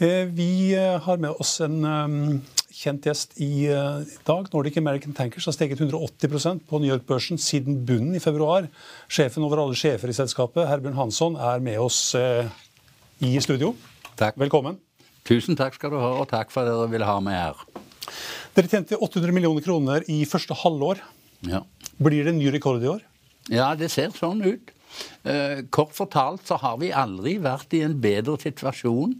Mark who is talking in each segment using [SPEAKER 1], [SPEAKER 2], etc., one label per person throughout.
[SPEAKER 1] Eh, Vi eh, har med oss en um, kjent gjest i eh, dag. Nordic American Tankers har steget 180% på New York-børsen siden bunnen i februar. Sjefen over alle sjefer i selskapet, Herbjørn Hansson, er med oss i studio.
[SPEAKER 2] Takk.
[SPEAKER 1] Velkommen.
[SPEAKER 2] Tusen takk skal du ha, og takk for at dere ville ha meg her.
[SPEAKER 1] Dere tjente 800 millioner kroner i første halvår.
[SPEAKER 2] Ja.
[SPEAKER 1] Blir det en ny rekord i år?
[SPEAKER 2] ja, det ser sånn ut. Kort fortalt så har vi aldri vært i en bedre situasjon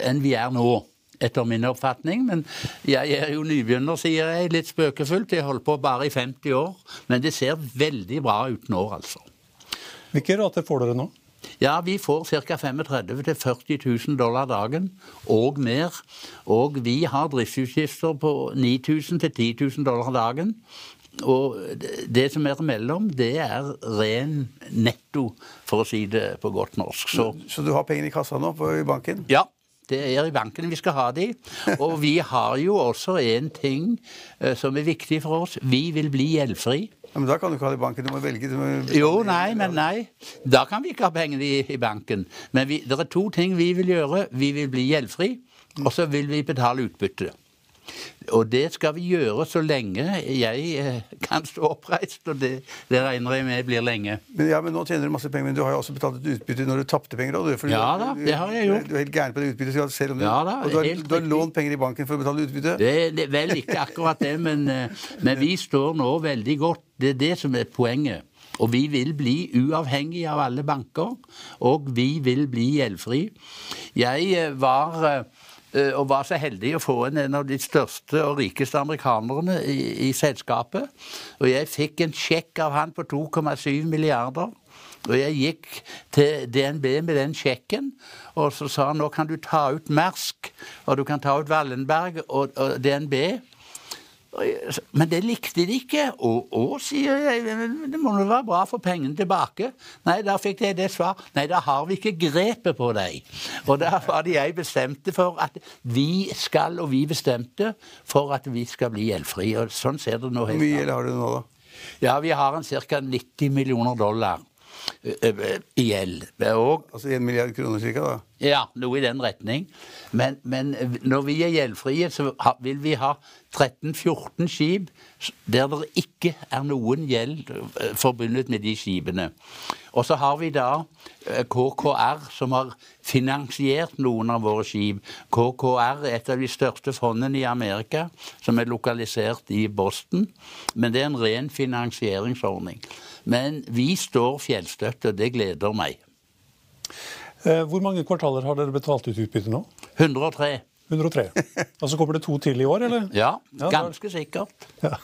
[SPEAKER 2] enn vi er nå. Etter min oppfatning. Men jeg er jo nybegynner, sier jeg litt spøkefullt. Jeg holdt på bare i 50 år. Men det ser veldig bra ut nå, altså.
[SPEAKER 1] Hvilke rater får dere nå?
[SPEAKER 2] Ja, vi får ca. 35 000-40 000 dollar dagen, og mer. Og vi har driftsutgifter på 9000 10 000 dollar dagen. Og det som er imellom, det er ren netto, for å si det på godt norsk. Så
[SPEAKER 3] Så du har pengene i kassa nå på, i banken?
[SPEAKER 2] ja, det er i banken vi skal ha de. Og vi har jo også en ting eh, som er viktig for oss. Vi vil bli gjeldfri.
[SPEAKER 3] Ja, men da kan du ikke ha det i banken. Du må velge. Du må
[SPEAKER 2] Jo, nei, men nei. Da kan vi ikke ha pengene i, i banken. Men vi, det er to ting vi vil gjøre. Vi vil bli gjeldfri, og så vil vi betale utbytte. Og det skal vi gjøre så lenge jeg eh, kan stå oppreist, og det, det regner jeg med blir lenge.
[SPEAKER 3] Men, ja, men nå tjener du masse penger, men du har jo også betalt et utbytte når du tapte penger. òg, du,
[SPEAKER 2] Ja da, det har jeg gjort.
[SPEAKER 3] Du er helt gæren på det utbyttet. Selv om du,
[SPEAKER 2] Ja da,
[SPEAKER 3] og du har, du har lånt penger i banken for å betale utbytte.
[SPEAKER 2] Det, det vel ikke akkurat det, men, eh, men vi står nå veldig godt. Det er det som er poenget. Og vi vil bli uavhengig av alle banker, og vi vil bli gjeldfri. Jeg eh, var og var så heldig å få en, en av de største og rikeste amerikanerne i, i selskapet. Og jeg fikk en sjekk av han på 2,7 milliarder. Og jeg gikk til DNB med den sjekken, og så sa han nå kan du ta ut Mersk, og du kan ta ut Wallenberg og, og DNB. Men det likte de ikke. Og, og sier jeg, det må jo være bra å få pengene tilbake. Nei, da fikk jeg det svar. Nei, da har vi ikke grepet på deg. Og da var det jeg bestemte for at vi skal, og vi bestemte for at vi skal bli gjeldfri. Og sånn ser det nå
[SPEAKER 3] Hvor mye gjeld har du nå, da?
[SPEAKER 2] Ja, vi har en ca. 90 millioner dollar i gjeld. Og
[SPEAKER 3] Altså 1 milliard kroner cirka, da?
[SPEAKER 2] Ja, noe i den retning. Men, men når vi er gjeldfrie, så vil vi ha 13-14 skip der det ikke er noen gjeld eh, forbundet med de skipene. Og så har vi da eh, KKR, som har finansiert noen av våre skip. KKR er et av de største fondene i Amerika, som er lokalisert i Boston. Men det er en ren finansieringsordning. Men vi står fjellstøtt, og det gleder meg.
[SPEAKER 1] Eh, Hvor mange kvartaler har dere betalt ut utbytte nå?
[SPEAKER 2] 103.
[SPEAKER 1] 103. Og så kommer det to til i år, eller?
[SPEAKER 2] Ja, ganske sikkert.
[SPEAKER 1] Ja.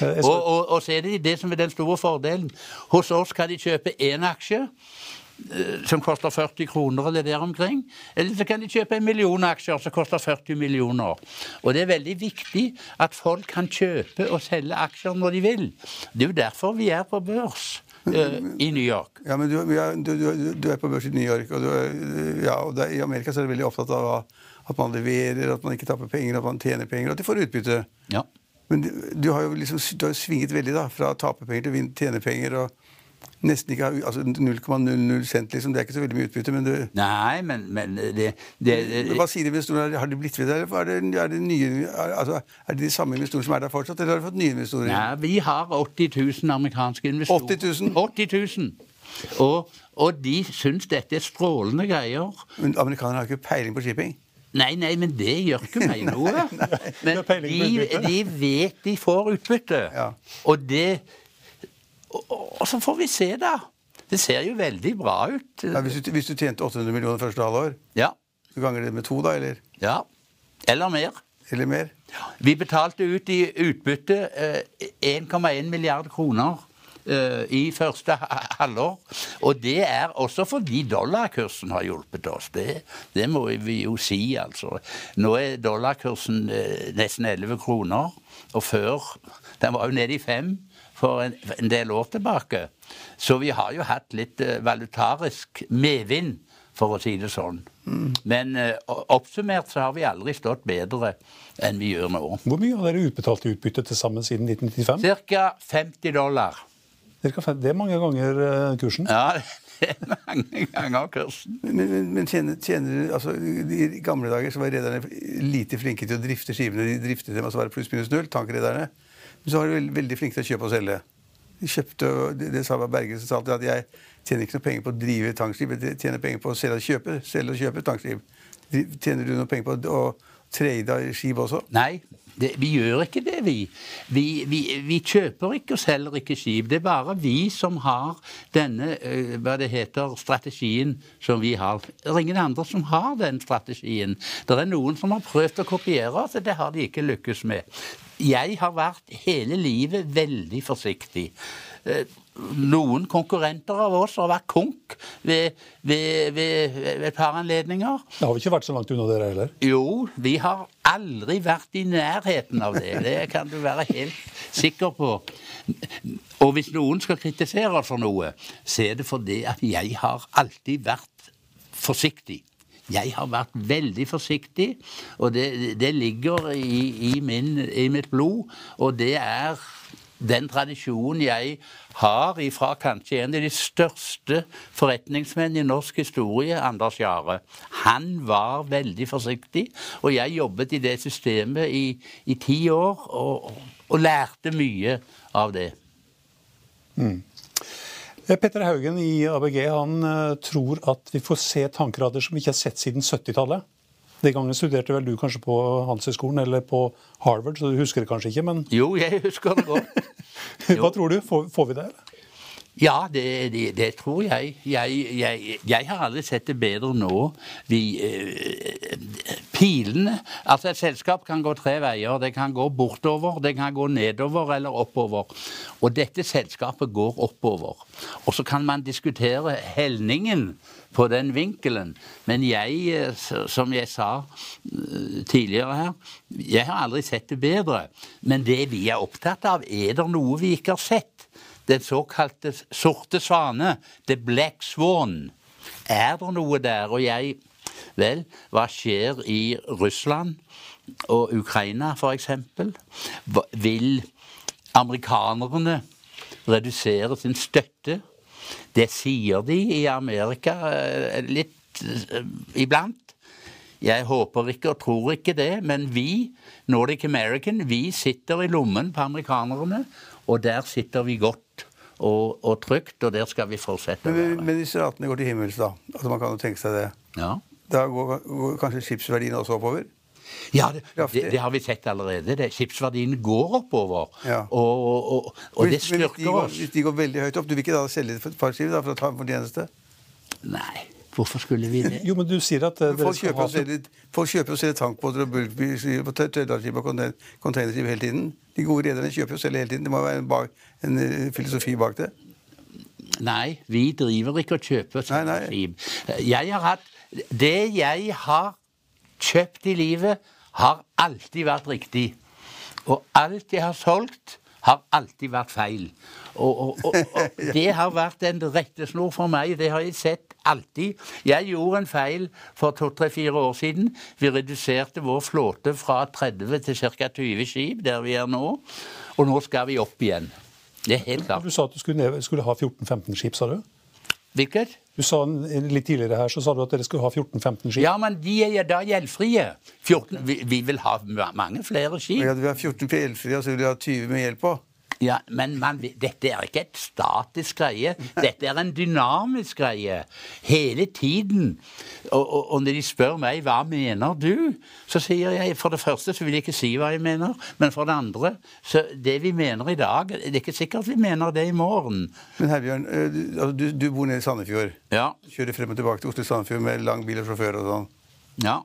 [SPEAKER 1] Eh,
[SPEAKER 2] Og, og, og så er det det som er den store fordelen. Hos oss kan de kjøpe én aksje eh, som koster 40 kroner eller der omkring. Eller så kan de kjøpe en million aksjer som koster 40 millioner. Og det er veldig viktig at folk kan kjøpe og selge aksjer når de vil. Det er jo derfor vi er på børs i New York.
[SPEAKER 3] Ja, men du, du, du, du er på børs i New York, og, du ja, og det, i Amerika så er du veldig opptatt av at man leverer, at man ikke tapper penger, at man tjener penger, og at de får utbytte.
[SPEAKER 2] Ja.
[SPEAKER 3] Men du, har jo liksom har svinget veldig da, fra å tape penger til å tjene penger. og nesten ikke har, altså 0,00 cent, liksom. Det er ikke så veldig mye utbytte, men du
[SPEAKER 2] Nei, men, men det, det, det
[SPEAKER 3] Hva sier investorene? Har de blitt ved der? eller Er det, er, det nye, er, altså, er det de samme investorene som er der fortsatt, eller har de fått nye investorer?
[SPEAKER 2] Nei, vi har 80 000 amerikanske investorer.
[SPEAKER 3] 80 000?
[SPEAKER 2] 80 000. Og, og de syns dette er strålende greier.
[SPEAKER 3] Men amerikanerne har ikke peiling på shipping.
[SPEAKER 2] Nei, nei, men det gjør ikke meg noe. Men
[SPEAKER 1] nei. Men
[SPEAKER 2] de, de vet de får utbytte.
[SPEAKER 3] Ja.
[SPEAKER 2] Og det og, så får vi se, da. Det ser jo veldig bra ut.
[SPEAKER 3] Ja, hvis, du, hvis du tjente 800 millioner første halvår,
[SPEAKER 2] Ja.
[SPEAKER 3] så ganger det med to, da, eller,
[SPEAKER 2] ja. Eller mer.
[SPEAKER 3] eller mer?
[SPEAKER 2] Vi betalte ut i utbytte eh, 1,1 milliard kroner eh, i første halvår. Og det er også fordi dollarkursen har hjulpet oss. Det, det må vi jo si, altså. Nå er dollarkursen eh, nesten 11 kroner, og før Den var jo nede i fem for en, en del år tilbake. Så vi har jo hatt litt eh, valutarisk medvind, for å si det sånn. Men eh, oppsummert så har vi aldri stått bedre enn vi gjør nå.
[SPEAKER 1] Hvor mye har dere utbetalt i utbytte til sammen siden 1995?
[SPEAKER 2] Ca. 50 dollar.
[SPEAKER 1] Cirka Det er mange ganger eh, kursen.
[SPEAKER 2] Ja, det er mange ganger kursen.
[SPEAKER 3] Men, men, men tjener, tjener altså, I gamle dager så var rederne lite flinke til å drifte skivene. De driftet dem, altså var det pluss minus null, tankrederne. Men så var de veldig, flinke til å kjøpe og selge. De kjøpte, det, det sa Berge sa alltid at jeg tjener ikke noe penger på å drive tankskip, jeg tjener penger på å selge og kjøpe, selge og kjøpe tankskip. Tjener du noe penger på å trade skip også?
[SPEAKER 2] Nei, det, vi gjør ikke det, vi. Vi, vi. vi kjøper ikke og selger ikke skip. Det er bare vi som har denne eh, hva det heter, strategien som vi har. Det er ingen andre som har den strategien. Det er noen som har prøvd å kopiere oss, og det har de ikke lykkes med. Jeg har vært hele livet veldig forsiktig. Eh, Noen konkurrenter av oss har vært konk ved, ved, ved, ved et par anledninger.
[SPEAKER 1] Det har vel ikke vært så langt unna dere heller?
[SPEAKER 2] Jo, vi har aldri vært i nærheten av det. Det kan du være helt sikker på. Og hvis noen skal kritisere for noe, så er det fordi at jeg har alltid vært forsiktig. Jeg har vært veldig forsiktig, og det, det ligger i, i, min, i mitt blod. Og det er den tradisjonen jeg har ifra kanskje en av de største forretningsmenn i norsk historie, Anders Jahre. Han var veldig forsiktig, og jeg jobbet i det systemet i, i ti år og, og lærte mye av det.
[SPEAKER 1] Mm. Petter Haugen i ABG han eh, tror at vi får se tankerader som vi ikke har sett siden 70-tallet. Den gangen studerte vel du kanskje på Handelshøyskolen eller på Harvard, så du husker det kanskje ikke, men
[SPEAKER 2] Jo, jeg husker det godt.
[SPEAKER 1] hva tror du? Får, får vi det? eller?
[SPEAKER 2] Ja, det, det, det tror jeg. Jeg, jeg. jeg har aldri sett det bedre nå. Vi, eh, pilene Altså, et selskap kan gå tre veier. Det kan gå bortover, det kan gå nedover eller oppover. Og dette selskapet går oppover. Og så kan man diskutere helningen på den vinkelen. Men jeg, eh, som jeg sa eh, tidligere her, jeg har aldri sett det bedre. Men det vi er opptatt av, er det noe vi ikke har sett? Den såkalte sorte svane, the black swan. Er det noe der? Og jeg Vel, hva skjer i Russland og Ukraina, f.eks.? Vil amerikanerne redusere sin støtte? Det sier de i Amerika eh, litt eh, iblant. Jeg håper ikke og tror ikke det, men vi, Nordic American, vi sitter i lommen på amerikanerne, og der sitter vi godt og, og trygt, og der skal vi fortsette
[SPEAKER 3] Men, men hvis ratene går til himmels, da altså Man kan jo tenke seg det.
[SPEAKER 2] Ja.
[SPEAKER 3] Da går, går kanskje skipsverdien også oppover?
[SPEAKER 2] Ja, det, det, det har vi sett allerede. Det. Skipsverdien går oppover.
[SPEAKER 3] Ja.
[SPEAKER 2] Og, og, og, og det
[SPEAKER 3] styrker hvis de går,
[SPEAKER 2] oss.
[SPEAKER 3] Hvis de går veldig høyt opp, du vil ikke da selge et par skip for å ta en fortjeneste?
[SPEAKER 2] Nei, hvorfor skulle vi det?
[SPEAKER 1] Jo, men du sier at eh,
[SPEAKER 3] Folk kjøper,
[SPEAKER 1] ha
[SPEAKER 3] selger, folk kjøper og selger tankbåter og bulkbiler og tredjelandsskip og containerskip hele tiden. De gode rederne kjøper og selger hele tiden. Det må være en, bak, en eh, filosofi bak det.
[SPEAKER 2] Nei, vi driver ikke og kjøper
[SPEAKER 3] Nei, nei.
[SPEAKER 2] skip. Jeg har hatt Det jeg har kjøpt i livet, har alltid vært riktig. Og alt jeg har solgt, har alltid vært feil. Og, og, og, og det har vært en rettesnor for meg. Det har jeg sett alltid. Jeg gjorde en feil for to-tre-fire år siden. Vi reduserte vår flåte fra 30 til ca. 20 skip, der vi er nå. Og nå skal vi opp igjen. Det er helt klart.
[SPEAKER 1] Du sa at du skulle, skulle ha 14-15 skip, sa du?
[SPEAKER 2] Hvilket?
[SPEAKER 1] Du sa Litt tidligere her så sa du at dere skulle ha 14-15 skip.
[SPEAKER 2] Ja, men de er da gjeldfrie. 14, vi, vi vil ha mange flere skip.
[SPEAKER 3] Vi vi har 14 gjeldfrie, og så vil vi ha 20 med gjeld på.
[SPEAKER 2] Ja, men man, dette er ikke et statisk greie. Dette er en dynamisk greie. Hele tiden. Og, og, og, når de spør meg hva mener du, så sier jeg for det første så vil jeg ikke si hva jeg mener. Men for det andre så det vi mener i dag, det er ikke sikkert vi mener det i morgen.
[SPEAKER 3] Men Herbjørn, eh, altså, du, du bor nede i Sandefjord.
[SPEAKER 2] Ja.
[SPEAKER 3] Kjører frem og tilbake til Oslo-Sandefjord med lang bil og sjåfør og sånn.
[SPEAKER 2] Ja.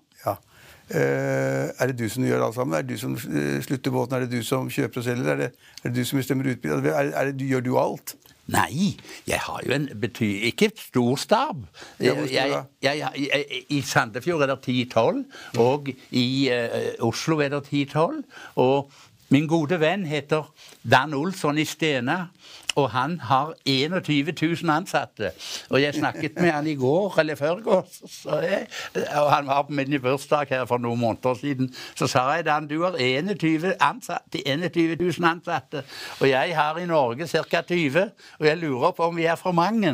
[SPEAKER 3] Uh, er det du som gjør alt sammen? Er det du som uh, slutter båten? Er det du som kjøper og selger? Er det, er det du som bestemmer utbyttet? Det, gjør du alt?
[SPEAKER 2] Nei, jeg har jo en bety... Ikke stor stab. Jeg, jeg, jeg, I Sandefjord er det 10-12, og i uh, Oslo er det 10-12. Og min gode venn heter Dan Olsson i Stena. Og han har 21 000 ansatte. Og jeg snakket med han i går eller førgårs, og han var på min bursdag her for noen måneder siden. Så sa jeg Dan, du har 21, ansatte, 21 000 ansatte, og jeg har i Norge ca. 20. Og jeg lurer på om vi er for mange.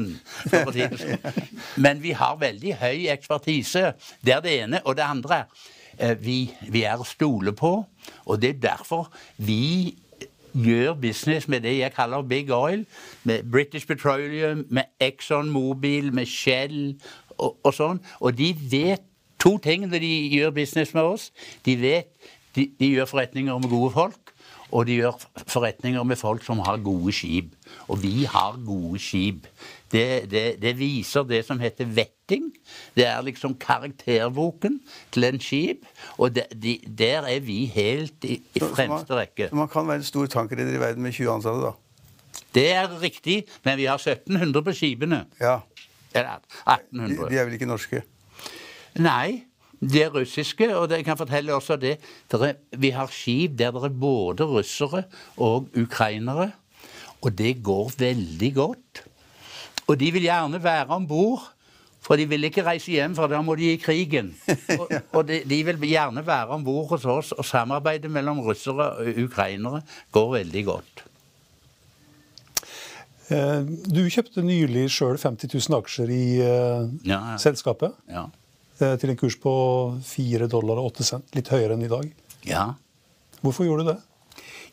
[SPEAKER 2] For sånn. Men vi har veldig høy ekspertise. Det er det ene. Og det andre vi, vi er å stole på, og det er derfor vi gjør business med det jeg kaller big oil, med British Petroleum, med Exxon Mobil, med Shell og, og sånn. Og de vet to ting når de gjør business med oss. De vet de, de gjør forretninger med gode folk. Og de gjør forretninger med folk som har gode skip. Og vi har gode skip. Det, det, det viser det som heter vetting. Det er liksom karakterboken til en skip. Og de, de, der er vi helt i, i fremste rekke.
[SPEAKER 3] Så man kan være en stor tankreder i verden med 20 ansatte, da?
[SPEAKER 2] Det er riktig, men vi har 1700 på skipene.
[SPEAKER 3] Ja.
[SPEAKER 2] Eller 1800.
[SPEAKER 3] De, de er vel ikke norske?
[SPEAKER 2] Nei. De er russiske, og jeg kan fortelle også det. Er, vi har skip der det er både russere og ukrainere. Og det går veldig godt. Og de vil gjerne være om bord. For de vil ikke reise hjem, for da må de i krigen. Og, og de, de, vil gjerne være om bord hos oss, og samarbeidet mellom russere og ukrainere går veldig godt.
[SPEAKER 1] Du kjøpte nylig sjøl 50 000 aksjer i uh, ja, ja. selskapet.
[SPEAKER 2] Ja.
[SPEAKER 1] Til en kurs på 4 dollar og 8 cent. Litt høyere enn i dag.
[SPEAKER 2] Ja.
[SPEAKER 1] Hvorfor gjorde du det?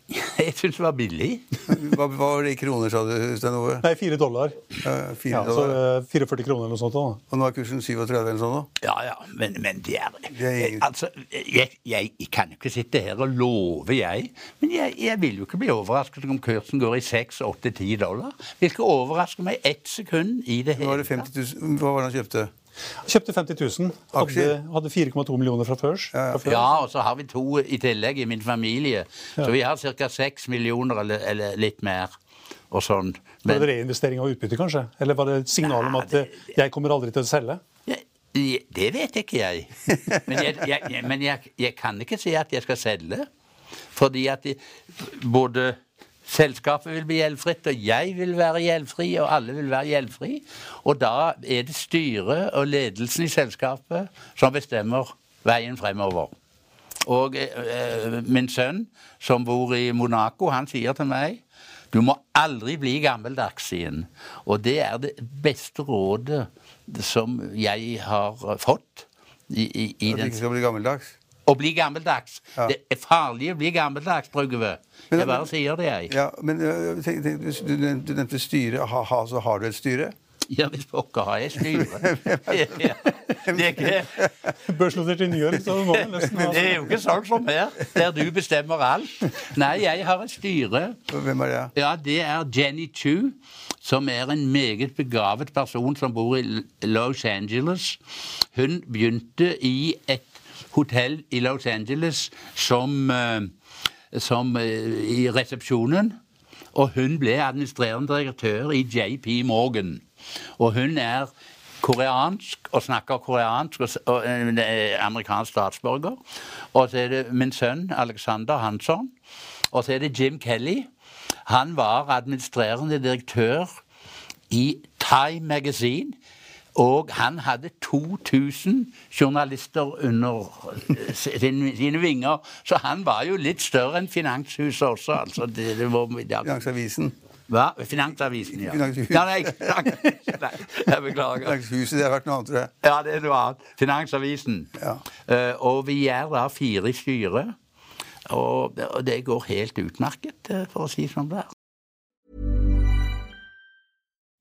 [SPEAKER 2] Jeg syns det var billig.
[SPEAKER 3] hva, hva, var det i kroner, sa du, Stein Ove?
[SPEAKER 1] Nei, fire dollar.
[SPEAKER 3] Ja, fire
[SPEAKER 1] ja,
[SPEAKER 3] dollar.
[SPEAKER 1] Så 44 kroner eller noe sånt. Da.
[SPEAKER 3] Og nå er kursen 37 eller sånn? da?
[SPEAKER 2] Ja, ja, men, men det er,
[SPEAKER 3] det er ingen...
[SPEAKER 2] Altså, jeg, jeg, jeg, kan jo ikke sitte her og love, jeg. Men jeg, jeg vil jo ikke bli overrasket om kursen går i 6, 8, 10 dollar. Vil ikke overraske meg ett sekund i det hele
[SPEAKER 3] tatt. Hva var det han kjøpte?
[SPEAKER 1] Kjøpte 50 000. Hadde, hadde 4,2 millioner fra før.
[SPEAKER 2] Ja, ja. ja, og så har vi to i tillegg i min familie. Ja. Så vi har ca. 6 millioner eller, eller, litt mer. Og sånn.
[SPEAKER 1] Men, var det reinvestering av utbytte, kanskje? Eller var det et signal om at det, jeg kommer aldri til å selge?
[SPEAKER 2] Det vet ikke jeg. Men, jeg, jeg, men jeg, kan ikke si at jeg skal selge. Fordi at de, både Selskapet vil bli gjeldfritt, og jeg vil være gjeldfri, og alle vil være gjeldfri. Og da er det styret og ledelsen i selskapet som bestemmer veien fremover. Og eh, min sønn, som bor i Monaco, han sier til meg du må aldri bli gammeldags igjen. Og det er det beste rådet som jeg har fått. I, i, i
[SPEAKER 3] At du ikke skal bli gammeldags?
[SPEAKER 2] Å bli gammeldags. Ja. Det er farlig å bli gammeldags, Brugve. Jeg bare sier det, jeg.
[SPEAKER 3] Ja, men uh, tenk, tenk, du, du, nevnte styre. Ha, ha, så har du et styre?
[SPEAKER 2] Ja, hvis pokker har jeg styre. ja, det er ikke
[SPEAKER 1] Børsnotert i New så må
[SPEAKER 2] det nesten ha Det er jo ikke sånn som her, der du bestemmer alt. Nei, jeg har et styre.
[SPEAKER 3] Hvem er det?
[SPEAKER 2] Ja, Det er Jenny Chu, som er en meget begavet person som bor i Los Angeles. Hun begynte i et hotell i Los Angeles som, eh, som eh, i resepsjonen. Og hun ble administrerende direktør i JP Morgan. Og hun er koreansk og snakker koreansk og, og eh, amerikansk statsborger. Og så er det min sønn Alexander Hansson. Og så er det Jim Kelly. Han var administrerende direktør i Time Magazine og han hadde 2000 journalister under eh, sine, sine vinger. Så han var jo litt større enn Finanshuset også. altså. Det, det var,
[SPEAKER 3] ja. Finansavisen?
[SPEAKER 2] Hva? Finansavisen, ja.
[SPEAKER 3] Finanshuset.
[SPEAKER 2] Ja, nei, nei, jeg beklager.
[SPEAKER 3] Finanshuset, det har vært noe annet, tror jeg.
[SPEAKER 2] Ja, det er noe annet. Finansavisen.
[SPEAKER 3] Ja.
[SPEAKER 2] Uh, og vi er da fire i styret. Og, og det går helt utmerket, for å si som det er.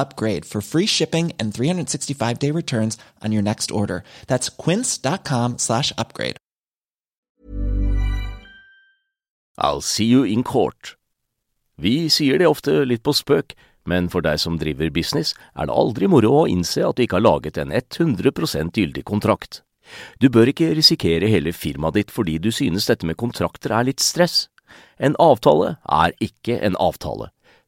[SPEAKER 4] upgrade for free shipping and 365 day returns on your next order. That's quince.com slash upgrade.
[SPEAKER 5] I'll see you in court. Vi sier det ofte litt på spøk, men for deg som driver business, er det aldri moro å innse at du ikke har laget en 100% gyldig kontrakt. Du bør ikke risikere hele firmaet ditt fordi du synes dette med kontrakter er litt stress. En avtale er ikke en avtale.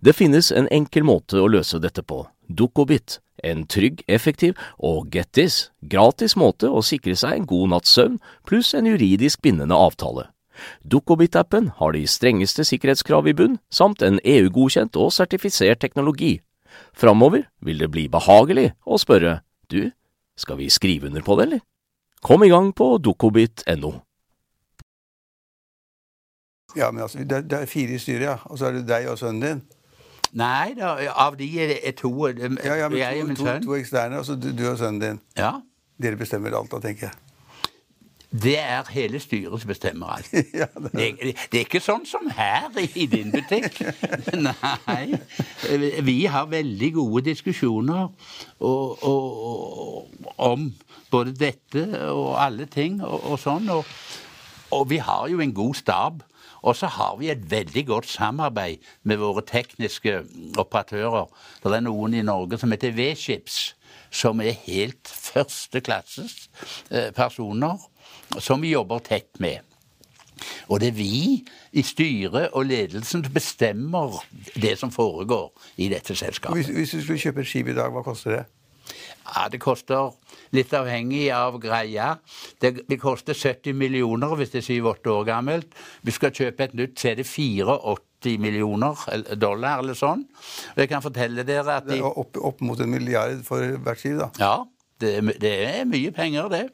[SPEAKER 5] Det finnes en enkel måte å løse dette på, Dukkobit, en trygg, effektiv og get this, gratis måte å sikre seg en god natts søvn pluss en juridisk bindende avtale. Dukkobit-appen har de strengeste sikkerhetskrav i bunn, samt en EU-godkjent og sertifisert teknologi. Framover vil det bli behagelig å spørre du, skal vi skrive under på det, eller? Kom i gang på dukkobit.no.
[SPEAKER 3] Ja, men altså, det, det er fire i styret, ja. Og så er det deg og sønnen din.
[SPEAKER 2] Nei da, av de er, er to
[SPEAKER 3] Ja, ja, men
[SPEAKER 2] Jeg
[SPEAKER 3] to,
[SPEAKER 2] min
[SPEAKER 3] to,
[SPEAKER 2] sønn.
[SPEAKER 3] to eksterne, altså du, du og sønnen din.
[SPEAKER 2] Ja.
[SPEAKER 3] Dere bestemmer alt da, tenker jeg.
[SPEAKER 2] Det er hele styret som bestemmer alt.
[SPEAKER 3] Ja, det er.
[SPEAKER 2] Det, det er ikke sånn som her i din butikk. Nei. Vi har veldig gode diskusjoner og, og, og, om både dette og alle ting og, sånn. Og, og vi har jo en god stab. Og så har vi et veldig godt samarbeid med våre tekniske operatører. Det er noen i Norge som heter V-Chips, som er helt førsteklasses eh, personer som vi jobber tett med. Og det er vi i styret og ledelsen som bestemmer det som foregår i dette selskapet.
[SPEAKER 3] Hvis, hvis du skulle kjøpe et skip i dag, hva koster det?
[SPEAKER 2] Ja, Det koster litt avhengig av greia. Det, det koster 70 millioner hvis det er 7-8 år gammelt. Vi skal kjøpe et nytt, så er det 84 millioner dollar eller sånn. Og jeg kan fortelle dere at
[SPEAKER 3] Det
[SPEAKER 2] de,
[SPEAKER 3] er opp, opp mot en milliard for hvert skiv, da.
[SPEAKER 2] Ja, det, det er mye penger, det.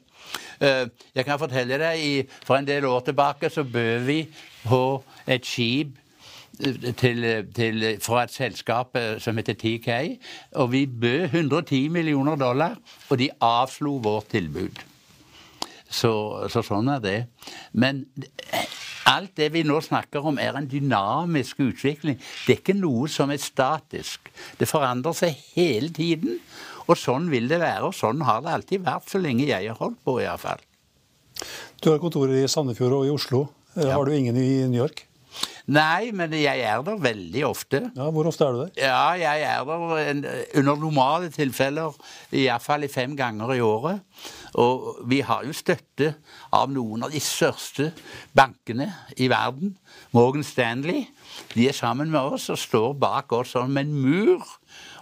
[SPEAKER 2] Eh, Jeg kan fortelle deg, for en del år tilbake så bød vi på et skip til, til, fra et selskap eh, som heter TK, og vi bød 110 millioner dollar, og de avslo vårt tilbud. Så, så sånn er det. Men eh, alt det vi nå snakker om, er en dynamisk utvikling. Det er ikke noe som er statisk. Det forandrer seg hele tiden. Og sånn vil det være, og sånn har det alltid vært så lenge jeg har holdt på, iallfall.
[SPEAKER 1] Du har kontorer i Sandefjord og i Oslo. Ja. Har du ingen i New York?
[SPEAKER 2] Nei, men jeg er der veldig ofte.
[SPEAKER 1] Ja, Hvor ofte er du der?
[SPEAKER 2] Ja, jeg er der en, under normale tilfeller iallfall fem ganger i året. Og vi har jo støtte av noen av de største bankene i verden. Morgan Stanley. De er sammen med oss og står bak oss som en mur.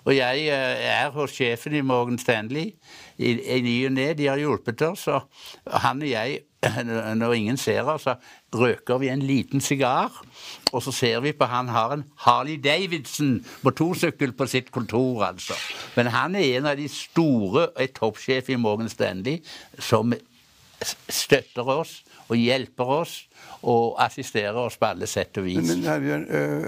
[SPEAKER 2] Og jeg eh, er hos sjefen i Morgan Stanley i, i ny og ne. De har hjulpet oss. Og han og jeg, når ingen ser oss, så røker vi en liten sigar. Og så ser vi på han har en Harley Davidson motorsykkel på sitt kontor, altså. Men han er en av de store, er toppsjef i Morgan Stanley, som støtter oss og hjelper oss og assisterer oss på alle sett og vis.
[SPEAKER 3] Men, men Herbjørn, øh,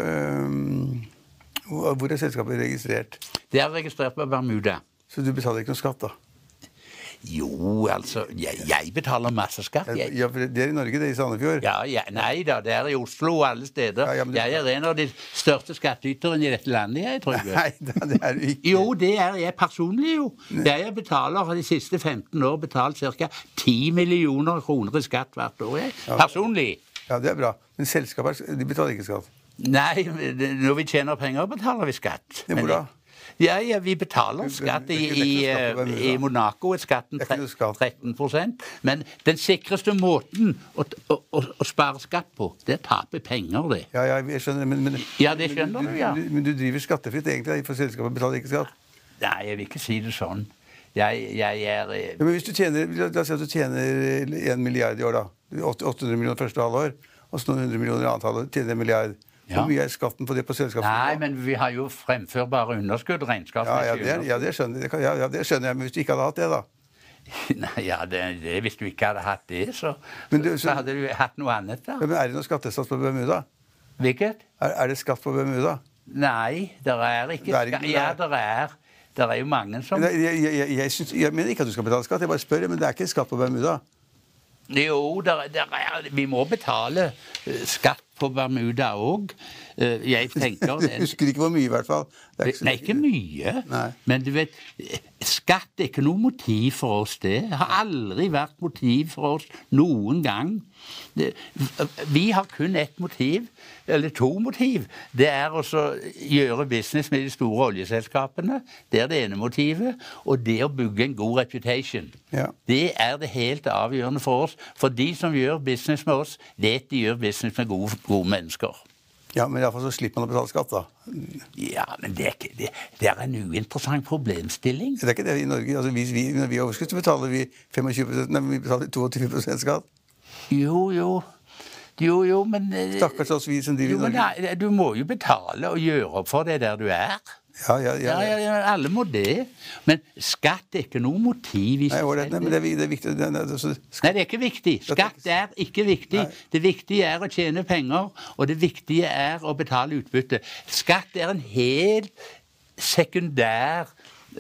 [SPEAKER 3] øh, hvor er selskapet registrert?
[SPEAKER 2] Det er registrert på Bermuda.
[SPEAKER 3] Så du betaler ikke noe skatt, da?
[SPEAKER 2] Jo, altså Jeg, jeg betaler masse skatt. Jeg,
[SPEAKER 3] Ja, for det er i Norge, det er i Sandefjord.
[SPEAKER 2] ja, ja, nei da, det er i Oslo og alle steder.
[SPEAKER 3] Ja, ja, det-
[SPEAKER 2] Jeg er en av de største skattyterne i dette landet, jeg, Trygve.
[SPEAKER 3] Nei, det er du ikke.
[SPEAKER 2] Jo, det er jeg personlig, jo. Jeg betaler har de siste 15 år betalt ca. 10 millioner kroner i skatt hvert år. Jeg. Personlig.
[SPEAKER 3] Ja, det er bra. Men selskapet de betaler ikke skatt.
[SPEAKER 2] Nei, når vi tjener penger, betaler vi skatt.
[SPEAKER 3] Ja, hvor da?
[SPEAKER 2] Ja, ja, vi betaler skatt i, i,
[SPEAKER 3] på
[SPEAKER 2] i Monaco. er skatten
[SPEAKER 3] Det er ikke noe skatt.
[SPEAKER 2] 13% Men den sikreste måten å, å, å, spare skatt på, det er tape penger, det.
[SPEAKER 3] Ja, ja, jeg skjønner, men, men,
[SPEAKER 2] Ja, det skjønner du, ja.
[SPEAKER 3] du, men du driver skattefritt egentlig, for selskapet betaler ikke skatt.
[SPEAKER 2] Nei, jeg vil ikke si det sånn. Jeg, jeg er eh,
[SPEAKER 3] Ja, men hvis du tjener, La oss si at du tjener 1 milliard i år, da. 800 millioner første halvår. Og så noen hundre millioner i annet halvår. Tjener en milliard. Hvor mye er skatten på det på selskapet?
[SPEAKER 2] Nei, men vi har jo fremførbare underskudd. Regnskap
[SPEAKER 3] ja, ja, det, ja, det skjønner, det ja, det skjønner jeg. Men hvis du ikke hadde hatt det, da?
[SPEAKER 2] Nei, ja, det, det, Hvis du ikke hadde hatt det, så,
[SPEAKER 3] du,
[SPEAKER 2] så,
[SPEAKER 3] så-
[SPEAKER 2] hadde du hatt noe annet, da.
[SPEAKER 3] Men Er det noen skattesats på Bermuda?
[SPEAKER 2] Hvilket?
[SPEAKER 3] Er, er det skatt på Bermuda?
[SPEAKER 2] Nei, det er ikke
[SPEAKER 3] Det ikke-
[SPEAKER 2] Ja, det er. Det er jo mange som
[SPEAKER 3] Nei, jeg, jeg, jeg, syns- jeg mener ikke at du skal betale skatt, jeg bare spør. Men det er ikke skatt på Bermuda.
[SPEAKER 2] Jo, der, der er, vi må betale eh, skatt på Bermuda òg. Jeg tenker
[SPEAKER 3] Du husker ikke hvor mye, i hvert fall. Det er ikke
[SPEAKER 2] Nei, ikke mye.
[SPEAKER 3] Nei.
[SPEAKER 2] Men du vet, skatt er ikke noe motiv for oss, det. Det har aldri vært motiv for oss noen gang. Vi har kun ett motiv, eller to motiv. Det er å gjøre business med de store oljeselskapene. Det er det ene motivet. Og det å bygge en god reputation.
[SPEAKER 3] Ja.
[SPEAKER 2] Det er det helt avgjørende for oss. For de som gjør business med oss, vet de gjør business med gode, gode mennesker.
[SPEAKER 3] Ja, men iallfall så slipper man å betale skatt, da.
[SPEAKER 2] Ja, men det er, ikke, det, det er en uinteressant problemstilling.
[SPEAKER 3] Det er ikke det i Norge. Altså, vi, vi, når vi har overskudd, så betaler vi 25% nei, vi betaler 22% skatt.
[SPEAKER 2] Jo, jo. Jo, jo, men eh,
[SPEAKER 3] Stakkars oss vi som driver i
[SPEAKER 2] men
[SPEAKER 3] Norge.
[SPEAKER 2] nei, Du må jo betale og gjøre opp for det der du er.
[SPEAKER 3] Ja, ja,
[SPEAKER 2] Ja,
[SPEAKER 3] ja.
[SPEAKER 2] Alle må det. Men skatt er ikke noe motiv i
[SPEAKER 3] Nei,
[SPEAKER 2] seg selv.
[SPEAKER 3] nei, det er, viktig. det det, det altså,
[SPEAKER 2] Nei, det er ikke viktig. Skatt er ikke viktig. Det viktige er å tjene penger, og det viktige er å betale utbytte. Skatt er en helt sekundær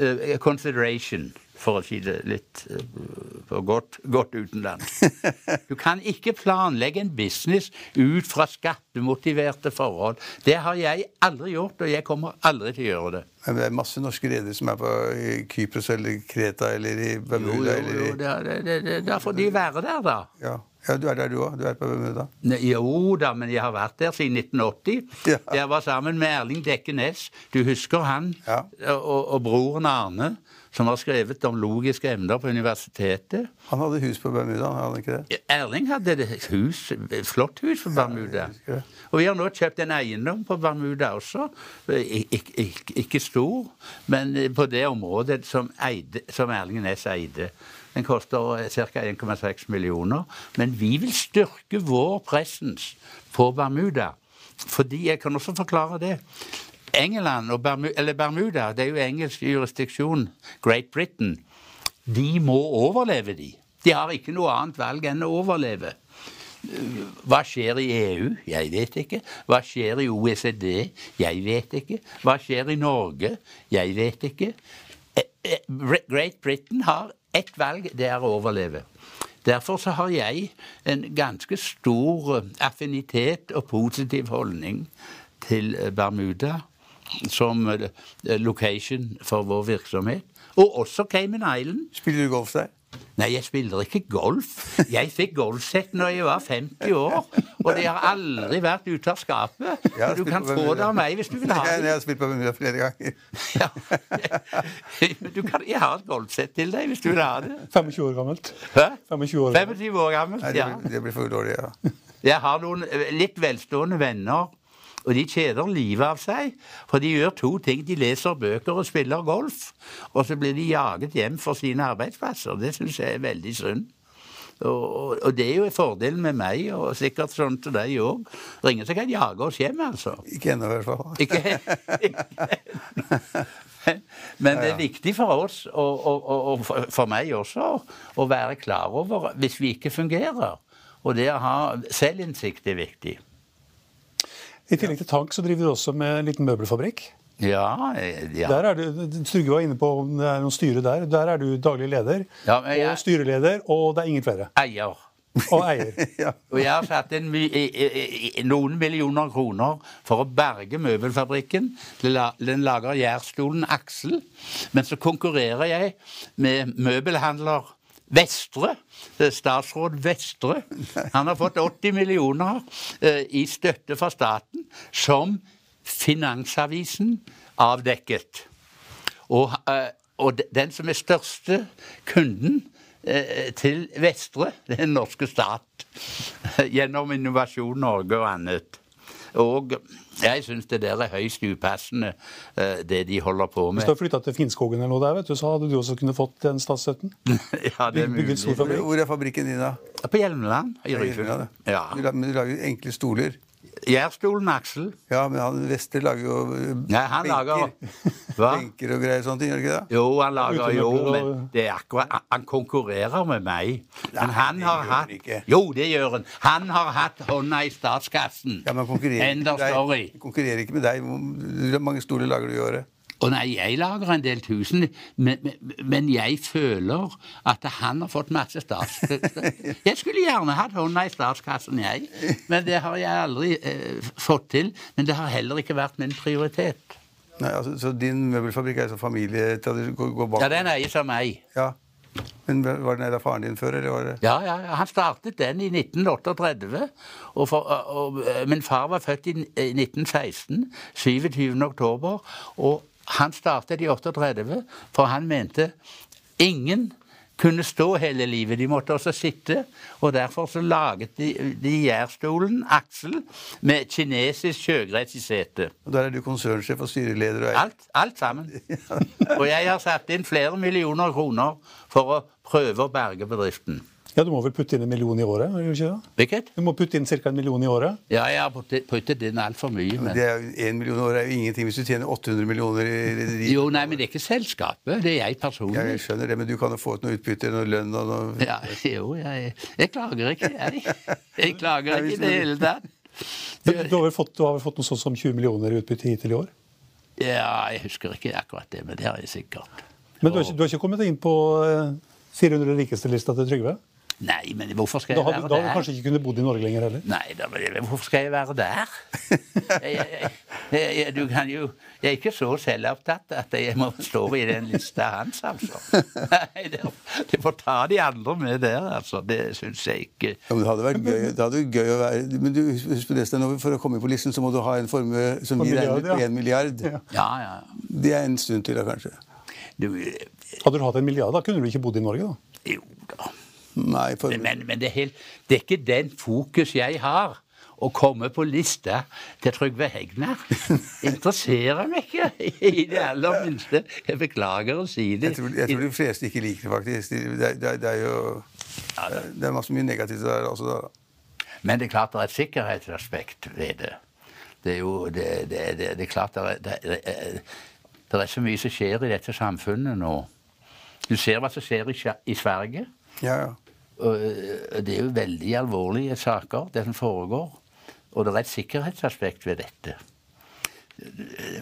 [SPEAKER 2] uh, consideration, for å si det litt for godt, godt utenlands. Du kan ikke planlegge en business ut fra skattemotiverte forhold. Det har jeg aldri gjort, og jeg kommer aldri til å gjøre det.
[SPEAKER 3] Men det er masse norske redere som er på Kypros eller Kreta eller i Bermuda
[SPEAKER 2] jo,
[SPEAKER 3] eller
[SPEAKER 2] jo,
[SPEAKER 3] i
[SPEAKER 2] det, det, det, det, da får de være der, da.
[SPEAKER 3] ja. ja, du er der du òg. Du er på Bermuda.
[SPEAKER 2] Ne, Jo da, men jeg har vært der siden 1980.
[SPEAKER 3] Ja.
[SPEAKER 2] Jeg var sammen med Erling Dekke Næss. Du husker han?
[SPEAKER 3] Ja.
[SPEAKER 2] Og, og broren Arne, som har skrevet om logiske emner på universitetet.
[SPEAKER 3] Han hadde hus på Bermuda, han hadde ikke det?
[SPEAKER 2] Erling hadde et hus, et flott hus på Bermuda.
[SPEAKER 3] Ja.
[SPEAKER 2] Og vi har nå kjøpt en eiendom på Bermuda også. Ik ik ikke stor, men på det området som, eide, som Erling Næss eide. Den koster ca. 1,6 millioner. Men vi vil styrke vår presens på Bermuda. Fordi jeg kan også forklare det. England og Bermuda, eller Bermuda, det er jo engelsk jurisdiksjon, Great Britain, de må overleve, de. De har ikke noe annet valg enn å overleve. Hva skjer i EU? Jeg vet ikke. Hva skjer i OECD? Jeg vet ikke. Hva skjer i Norge? Jeg vet ikke. Eh, eh, Great Britain har ett valg, det er å overleve. Derfor så har jeg en ganske stor eh, affinitet og positiv holdning til eh, Bermuda som eh, location for vår virksomhet. Og også Cayman Island.
[SPEAKER 3] Spiller du golf der?
[SPEAKER 2] Nei, jeg spiller ikke golf. Jeg fikk golfsett når jeg var 50 år, og det har aldri vært ute av skapet. Du kan få det av meg hvis du vil ha
[SPEAKER 3] det. jeg har spilt på Bermuda flere ganger.
[SPEAKER 2] Ja. Kan, jeg har et golfsett til deg hvis du vil ha det.
[SPEAKER 1] 25 år gammelt.
[SPEAKER 2] Hæ?
[SPEAKER 1] 25 år gammelt.
[SPEAKER 2] 25 år gammelt,
[SPEAKER 3] Nei, det,
[SPEAKER 2] ja.
[SPEAKER 3] blir, det blir for dårlig, ja.
[SPEAKER 2] Jeg har noen eh, litt velstående venner, og de kjeder livet av seg. For de gjør to ting. De leser bøker og spiller golf. Og så blir de jaget hjem for sine arbeidsplasser. Det syns jeg er veldig synd. Og, og, og det er jo fordelen med meg, og sikkert sånn til deg òg. Ringer så kan jage oss hjem, altså.
[SPEAKER 3] Ikke ennå, i hvert fall.
[SPEAKER 2] Ikke Men det er viktig for oss, og, og, for meg også, å være klar over hvis vi ikke fungerer. Og det å ha selvinnsikt er viktig.
[SPEAKER 1] I tillegg til tank så driver du også med en liten møbelfabrikk.
[SPEAKER 2] Ja, eh, ja.
[SPEAKER 1] Der er du, Trygve var inne på om det er noen styre der. Der er du daglig leder
[SPEAKER 2] Ja, men jeg-
[SPEAKER 1] og styreleder, og det er ingen flere.
[SPEAKER 2] eier.
[SPEAKER 1] Og eier.
[SPEAKER 3] Ja.
[SPEAKER 2] Og jeg har satt en, my- i- i- i- noen millioner kroner for å berge møbelfabrikken. Den lager Jærstolen Aksel. Men så konkurrerer jeg med møbelhandler Vestre. Er Statsråd Vestre. Han har fått 80 millioner eh, i støtte fra staten, som Finansavisen avdekket. Og, eh, og den som er største kunden eh, til Vestre, det er den norske stat. Gjennom Innovasjon Norge og annet. Og jeg syns det der er høyst upassende, eh, det de holder på med.
[SPEAKER 1] Hvis du hadde flytta til Finnskogen eller noe der, vet du, så hadde du også kunnet fått den statsstøtten.
[SPEAKER 2] ja, det er mulig.
[SPEAKER 3] Hvor er fabrikken din, da?
[SPEAKER 2] På Hjelmeland i
[SPEAKER 3] Ja,
[SPEAKER 2] Ryfylke. Ja.
[SPEAKER 3] Men du lager enkle stoler.
[SPEAKER 2] Gjærstolen Aksel.
[SPEAKER 3] Ja, men han vester lager jo
[SPEAKER 2] Nei, han lager Hva?
[SPEAKER 3] benker og greier sånne ting, gjør det ikke det?
[SPEAKER 2] Jo, han lager jo, men det er akkurat, han- konkurrerer med meg. Men han
[SPEAKER 3] det
[SPEAKER 2] har
[SPEAKER 3] gjør
[SPEAKER 2] hatt
[SPEAKER 3] ikke.
[SPEAKER 2] Jo, det gjør han. Han har hatt hånda i statskassen.
[SPEAKER 3] Ja, men han konkurrerer
[SPEAKER 2] End
[SPEAKER 3] ikke
[SPEAKER 2] of
[SPEAKER 3] med deg.
[SPEAKER 2] story.
[SPEAKER 3] Han konkurrerer ikke med deg. Hvor mange stoler lager du i året?
[SPEAKER 2] Å nei, jeg lager en del tusen, men, men, men jeg føler at han har fått masse statsstøtte. Jeg skulle gjerne hatt hånda i statskassen, jeg. Men det har jeg aldri eh, fått til. Men det har heller ikke vært min prioritet.
[SPEAKER 3] Nei, altså, Så din møbelfabrikk er så familietradisjon? Går, går bak?
[SPEAKER 2] Ja, den eies av meg.
[SPEAKER 3] Ja. Men var den eid av faren din før, eller var det
[SPEAKER 2] Ja, ja, han startet den i 1938. Og, for, og, og min far var født i 1916, 27. oktober. Og han startet i 38, for han mente ingen kunne stå hele livet. De måtte også sitte. Og derfor så laget de, de Jærstolen, Aksel, med kinesisk sjøgress i setet.
[SPEAKER 3] Og Der er du konsernsjef og styreleder og eier.
[SPEAKER 2] Alt, alt sammen. Og jeg har satt inn flere millioner kroner for å prøve å berge bedriften.
[SPEAKER 1] Ja, Du må vel putte inn en million i året? gjør du ikke det?
[SPEAKER 2] Hvilket?
[SPEAKER 1] Du må putte inn ca. en million i året?
[SPEAKER 2] Ja, jeg har puttet- inn altfor mye. Men...
[SPEAKER 3] Det er En million i året er jo ingenting hvis du tjener 800 millioner i rederi.
[SPEAKER 2] Jo, nei, men det er ikke selskapet. Det er jeg personlig.
[SPEAKER 3] Ja, jeg skjønner det, men du kan jo få ut noe utbytte, noe lønn og noe
[SPEAKER 2] Ja, jo, jeg, jeg klager ikke, jeg. Jeg klager ikke i det hele tatt.
[SPEAKER 1] Du, du, har vel fått, du har vel fått noe sånt som 20 millioner i utbytte hittil i år?
[SPEAKER 2] Ja, jeg husker ikke akkurat det, men det har jeg sikkert.
[SPEAKER 1] Men du har ikke, du har ikke kommet inn på eh, 400 rikeste-lista til Trygve?
[SPEAKER 2] Nei, men hvorfor skal jeg
[SPEAKER 1] da,
[SPEAKER 2] være
[SPEAKER 1] da hadde du kanskje ikke kunnet bodd i Norge lenger heller?
[SPEAKER 2] Nei, da, men hvorfor skal jeg være der? Jeg, jeg, du kan jo, jeg er ikke så selvopptatt at jeg må stå i den lista hans, altså. Nei, det, det får ta de andre med der, altså. Det syns jeg ikke.
[SPEAKER 3] Ja, men Det hadde vært gøy, det hadde vært gøy å være Men du, husk på det, Sten, For å komme inn på listen så må du ha en formue som
[SPEAKER 1] En
[SPEAKER 3] deg regner
[SPEAKER 1] milliard, ja.
[SPEAKER 3] milliard.
[SPEAKER 1] Ja.
[SPEAKER 2] Ja, ja.
[SPEAKER 3] Det er en stund til, da, kanskje.
[SPEAKER 2] Du,
[SPEAKER 1] Hadde du hatt en milliard, da kunne du ikke bodd i Norge, da?
[SPEAKER 2] jo da.
[SPEAKER 3] Nei, for...
[SPEAKER 2] Men, men det, er helt, det er ikke den fokus jeg har. Å komme på lista til Trygve Hegnar interesserer meg ikke i det aller minste. Jeg beklager å si det.
[SPEAKER 3] Jeg tror, jeg tror de fleste ikke liker det, faktisk. Det, det, det er jo Det er masse mye negativt der også, da.
[SPEAKER 2] Men det er klart det er et sikkerhetsaspekt ved det. Det er jo det, det, det, det er klart det, er, det er så mye som skjer i dette samfunnet nå. Du ser hva som skjer i, i Sverige.
[SPEAKER 3] Ja, ja.
[SPEAKER 2] Øh, det er jo veldig alvorlige saker, det som foregår. Og det er et sikkerhetsaspekt ved dette.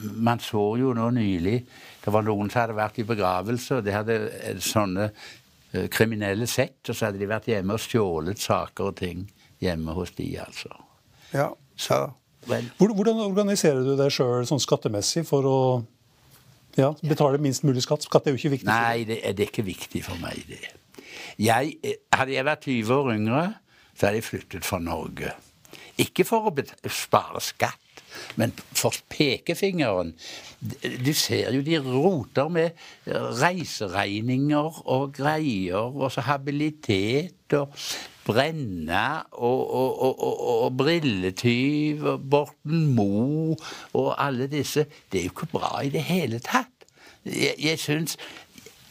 [SPEAKER 2] Man så jo nå nylig Det var noen som hadde vært i begravelse, og det hadde eh, sånne eh, kriminelle sett, og så hadde de vært hjemme og stjålet saker og ting hjemme hos de, altså.
[SPEAKER 3] ja. så.
[SPEAKER 2] Vel,
[SPEAKER 1] Hvordan organiserer du deg sjøl sånn skattemessig for å ja, betale minst mulig skatt? Skatt er jo ikke viktig.
[SPEAKER 2] Nei, det er, det er ikke viktig for meg, det. Jeg, eh, hadde jeg vært 20 år yngre, så hadde jeg flyttet fra Norge. Ikke for å spare skatt, men for pekefingeren. Du ser jo de roter med reiseregninger og greier, og så habilitet og brenne og, og, og, og brilletyv og Borten Moe og alle disse. Det er jo ikke bra i det hele tatt. Jeg, jeg syns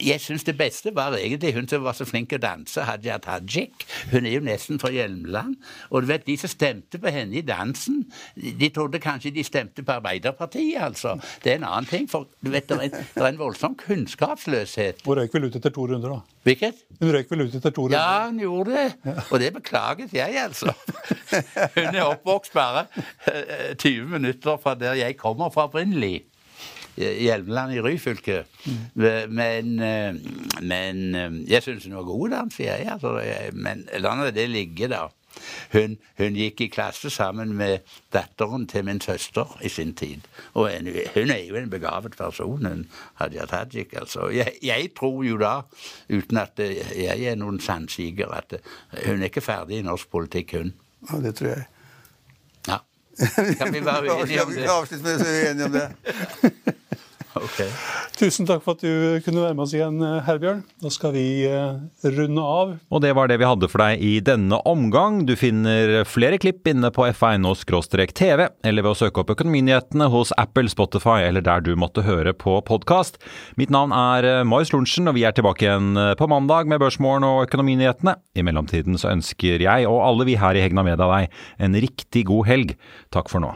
[SPEAKER 2] jeg syns det beste var egentlig hun som var så flink til å danse, Hadia Tajik. Hun er jo nesten fra Hjelmeland. Og du vet, de som stemte på henne i dansen, de trodde kanskje de stemte på Arbeiderpartiet, altså. Det er en annen ting, for du vet, det er, er en voldsom kunnskapsløshet.
[SPEAKER 1] Hun røyk vel ut etter to runder, da.
[SPEAKER 2] Hvilket?
[SPEAKER 1] Hun røyk vel ut etter to runder.
[SPEAKER 2] Ja, hun gjorde det. Og det beklaget jeg, altså. Hun er oppvokst bare eh, 20 minutter fra der jeg kommer fra opprinnelig. I Hjelmeland i Ryfylke. Men, eh, men eh, jeg syns hun var god dans, jeg. Altså, men la det ligge, da. Hun, hun gikk i klasse sammen med datteren til min søster i sin tid. Og en, hun er jo en begavet person, hun Hadia Tajik. Altså. Jeg, jeg tror jo da, uten at eh, jeg er noen sannsiger, at eh, hun er ikke ferdig i norsk politikk, hun.
[SPEAKER 3] ja, det tror jeg.
[SPEAKER 2] Ja. Kan vi være uenige om det?
[SPEAKER 3] kan avslutte med vi enige om det.
[SPEAKER 2] Ok.
[SPEAKER 1] Tusen takk for at du kunne være med oss igjen, eh, Herbjørn. Da skal vi eh, runde av.
[SPEAKER 6] Og det var det vi hadde for deg i denne omgang. Du finner flere klipp inne på f1.no-tv, eller ved å søke opp Økonominyhetene hos Apple, Spotify eller der du måtte høre på podkast. Mitt navn er eh, Marius Lorentzen, og vi er tilbake igjen på mandag med Børsmorgen og Økonominyhetene. I mellomtiden så ønsker jeg og alle vi her i Hegna Media deg en riktig god helg. Takk for nå.